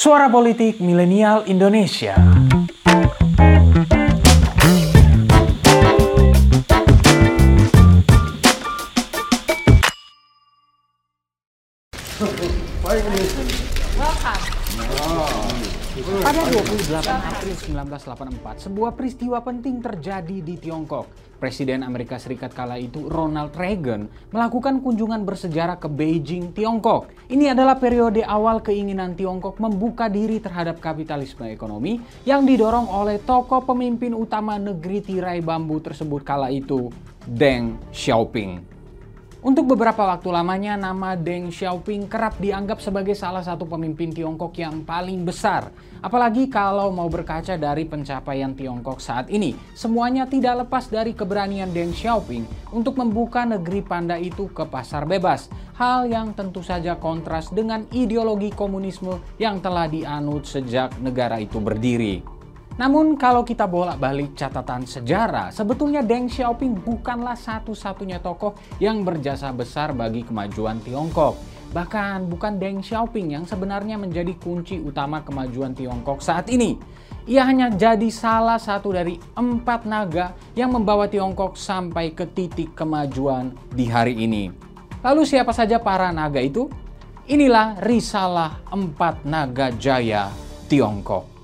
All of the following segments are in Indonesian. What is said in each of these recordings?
Suara Politik Milenial Indonesia. Pada 28 April 1984, sebuah peristiwa penting terjadi di Tiongkok. Presiden Amerika Serikat kala itu, Ronald Reagan, melakukan kunjungan bersejarah ke Beijing, Tiongkok. Ini adalah periode awal keinginan Tiongkok membuka diri terhadap kapitalisme ekonomi yang didorong oleh tokoh pemimpin utama negeri tirai bambu tersebut kala itu, Deng Xiaoping. Untuk beberapa waktu lamanya, nama Deng Xiaoping kerap dianggap sebagai salah satu pemimpin Tiongkok yang paling besar. Apalagi kalau mau berkaca dari pencapaian Tiongkok saat ini, semuanya tidak lepas dari keberanian Deng Xiaoping untuk membuka negeri panda itu ke pasar bebas. Hal yang tentu saja kontras dengan ideologi komunisme yang telah dianut sejak negara itu berdiri. Namun kalau kita bolak-balik catatan sejarah, sebetulnya Deng Xiaoping bukanlah satu-satunya tokoh yang berjasa besar bagi kemajuan Tiongkok. Bahkan bukan Deng Xiaoping yang sebenarnya menjadi kunci utama kemajuan Tiongkok saat ini. Ia hanya jadi salah satu dari empat naga yang membawa Tiongkok sampai ke titik kemajuan di hari ini. Lalu siapa saja para naga itu? Inilah risalah empat naga jaya Tiongkok.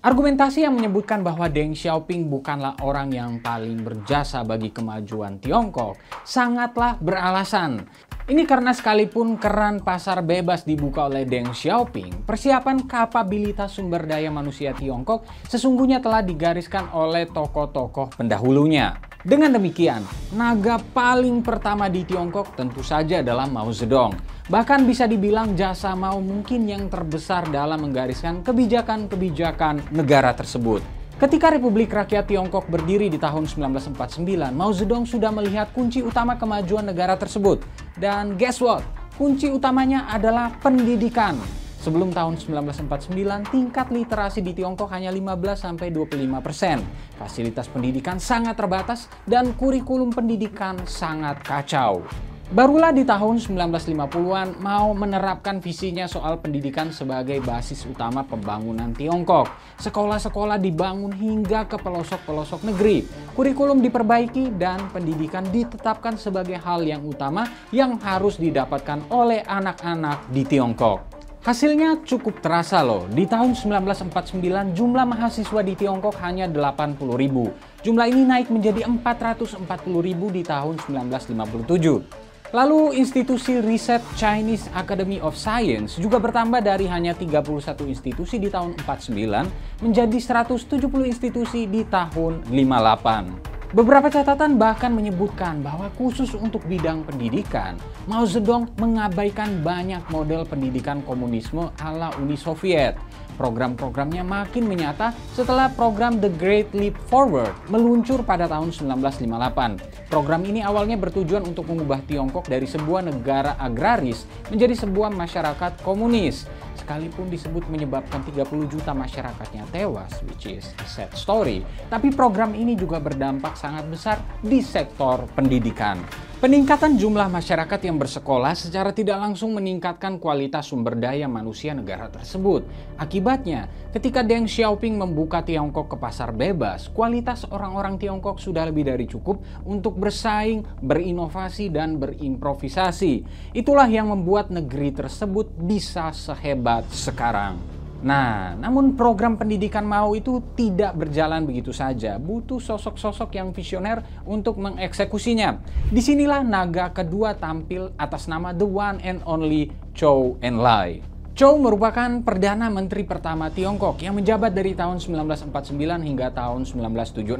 Argumentasi yang menyebutkan bahwa Deng Xiaoping bukanlah orang yang paling berjasa bagi kemajuan Tiongkok sangatlah beralasan. Ini karena sekalipun keran pasar bebas dibuka oleh Deng Xiaoping, persiapan kapabilitas sumber daya manusia Tiongkok sesungguhnya telah digariskan oleh tokoh-tokoh pendahulunya. Dengan demikian, naga paling pertama di Tiongkok tentu saja adalah Mao Zedong. Bahkan bisa dibilang jasa Mao mungkin yang terbesar dalam menggariskan kebijakan-kebijakan negara tersebut. Ketika Republik Rakyat Tiongkok berdiri di tahun 1949, Mao Zedong sudah melihat kunci utama kemajuan negara tersebut. Dan guess what? Kunci utamanya adalah pendidikan. Sebelum tahun 1949, tingkat literasi di Tiongkok hanya 15-25 persen. Fasilitas pendidikan sangat terbatas dan kurikulum pendidikan sangat kacau. Barulah di tahun 1950-an mau menerapkan visinya soal pendidikan sebagai basis utama pembangunan Tiongkok. Sekolah-sekolah dibangun hingga ke pelosok-pelosok negeri. Kurikulum diperbaiki dan pendidikan ditetapkan sebagai hal yang utama yang harus didapatkan oleh anak-anak di Tiongkok. Hasilnya cukup terasa loh. Di tahun 1949 jumlah mahasiswa di Tiongkok hanya 80 ribu. Jumlah ini naik menjadi 440 ribu di tahun 1957. Lalu institusi riset Chinese Academy of Science juga bertambah dari hanya 31 institusi di tahun 49 menjadi 170 institusi di tahun 58. Beberapa catatan bahkan menyebutkan bahwa khusus untuk bidang pendidikan, Mao Zedong mengabaikan banyak model pendidikan komunisme ala Uni Soviet. Program-programnya makin menyata setelah program The Great Leap Forward meluncur pada tahun 1958. Program ini awalnya bertujuan untuk mengubah Tiongkok dari sebuah negara agraris menjadi sebuah masyarakat komunis sekalipun disebut menyebabkan 30 juta masyarakatnya tewas, which is a sad story, tapi program ini juga berdampak sangat besar di sektor pendidikan. Peningkatan jumlah masyarakat yang bersekolah secara tidak langsung meningkatkan kualitas sumber daya manusia negara tersebut. Akibatnya, ketika Deng Xiaoping membuka Tiongkok ke pasar bebas, kualitas orang-orang Tiongkok sudah lebih dari cukup untuk bersaing, berinovasi, dan berimprovisasi. Itulah yang membuat negeri tersebut bisa sehebat sekarang. Nah, namun program pendidikan Mao itu tidak berjalan begitu saja. Butuh sosok-sosok yang visioner untuk mengeksekusinya. Di sinilah naga kedua tampil atas nama the one and only Zhou Enlai. Zhou merupakan Perdana Menteri pertama Tiongkok yang menjabat dari tahun 1949 hingga tahun 1976.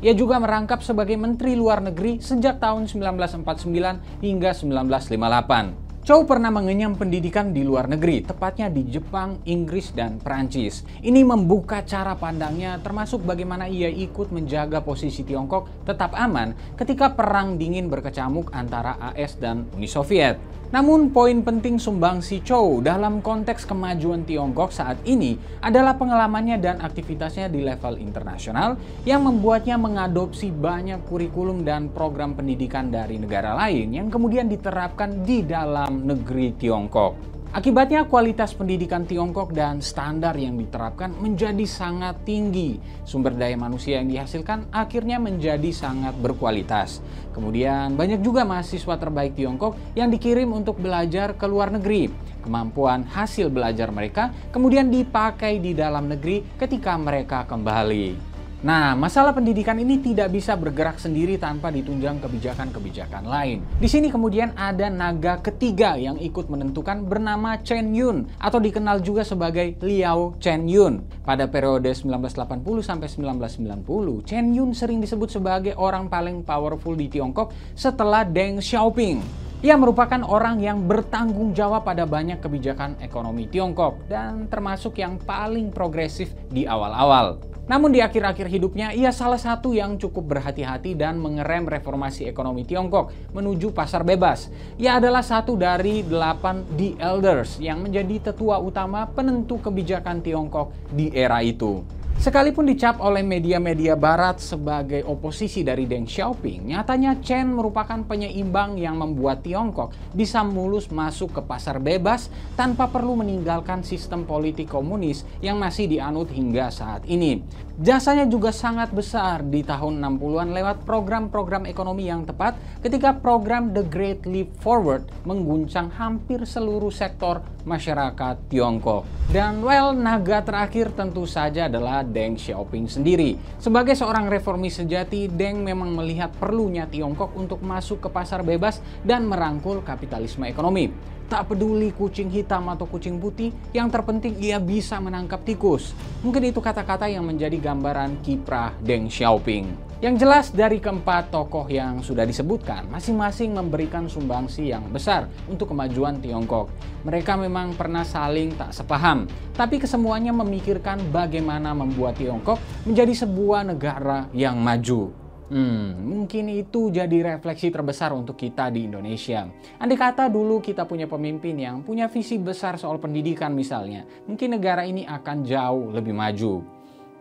Ia juga merangkap sebagai Menteri Luar Negeri sejak tahun 1949 hingga 1958. Chow pernah mengenyam pendidikan di luar negeri, tepatnya di Jepang, Inggris, dan Prancis. Ini membuka cara pandangnya termasuk bagaimana ia ikut menjaga posisi Tiongkok tetap aman ketika perang dingin berkecamuk antara AS dan Uni Soviet. Namun poin penting sumbangsi Chow dalam konteks kemajuan Tiongkok saat ini adalah pengalamannya dan aktivitasnya di level internasional yang membuatnya mengadopsi banyak kurikulum dan program pendidikan dari negara lain yang kemudian diterapkan di dalam negeri Tiongkok. Akibatnya kualitas pendidikan Tiongkok dan standar yang diterapkan menjadi sangat tinggi. Sumber daya manusia yang dihasilkan akhirnya menjadi sangat berkualitas. Kemudian banyak juga mahasiswa terbaik Tiongkok yang dikirim untuk belajar ke luar negeri. Kemampuan hasil belajar mereka kemudian dipakai di dalam negeri ketika mereka kembali. Nah, masalah pendidikan ini tidak bisa bergerak sendiri tanpa ditunjang kebijakan-kebijakan lain. Di sini kemudian ada naga ketiga yang ikut menentukan bernama Chen Yun atau dikenal juga sebagai Liao Chen Yun. Pada periode 1980 sampai 1990, Chen Yun sering disebut sebagai orang paling powerful di Tiongkok setelah Deng Xiaoping. Ia merupakan orang yang bertanggung jawab pada banyak kebijakan ekonomi Tiongkok dan termasuk yang paling progresif di awal-awal. Namun di akhir-akhir hidupnya, ia salah satu yang cukup berhati-hati dan mengerem reformasi ekonomi Tiongkok menuju pasar bebas. Ia adalah satu dari delapan The Elders yang menjadi tetua utama penentu kebijakan Tiongkok di era itu. Sekalipun dicap oleh media-media barat sebagai oposisi dari Deng Xiaoping, nyatanya Chen merupakan penyeimbang yang membuat Tiongkok bisa mulus masuk ke pasar bebas tanpa perlu meninggalkan sistem politik komunis yang masih dianut hingga saat ini. Jasanya juga sangat besar di tahun 60-an lewat program-program ekonomi yang tepat ketika program The Great Leap Forward mengguncang hampir seluruh sektor masyarakat Tiongkok. Dan well, naga terakhir tentu saja adalah Deng Xiaoping sendiri. Sebagai seorang reformis sejati, Deng memang melihat perlunya Tiongkok untuk masuk ke pasar bebas dan merangkul kapitalisme ekonomi. Tak peduli kucing hitam atau kucing putih, yang terpenting ia bisa menangkap tikus. Mungkin itu kata-kata yang menjadi gambaran kiprah Deng Xiaoping. Yang jelas dari keempat tokoh yang sudah disebutkan, masing-masing memberikan sumbangsi yang besar untuk kemajuan Tiongkok. Mereka memang pernah saling tak sepaham, tapi kesemuanya memikirkan bagaimana membuat Tiongkok menjadi sebuah negara yang maju. Hmm, mungkin itu jadi refleksi terbesar untuk kita di Indonesia. Andai kata dulu kita punya pemimpin yang punya visi besar soal pendidikan misalnya, mungkin negara ini akan jauh lebih maju.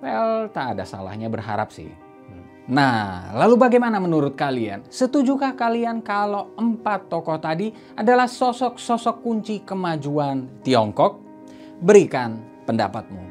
Well, tak ada salahnya berharap sih. Nah, lalu bagaimana menurut kalian? Setujukah kalian kalau empat tokoh tadi adalah sosok-sosok kunci kemajuan Tiongkok? Berikan pendapatmu.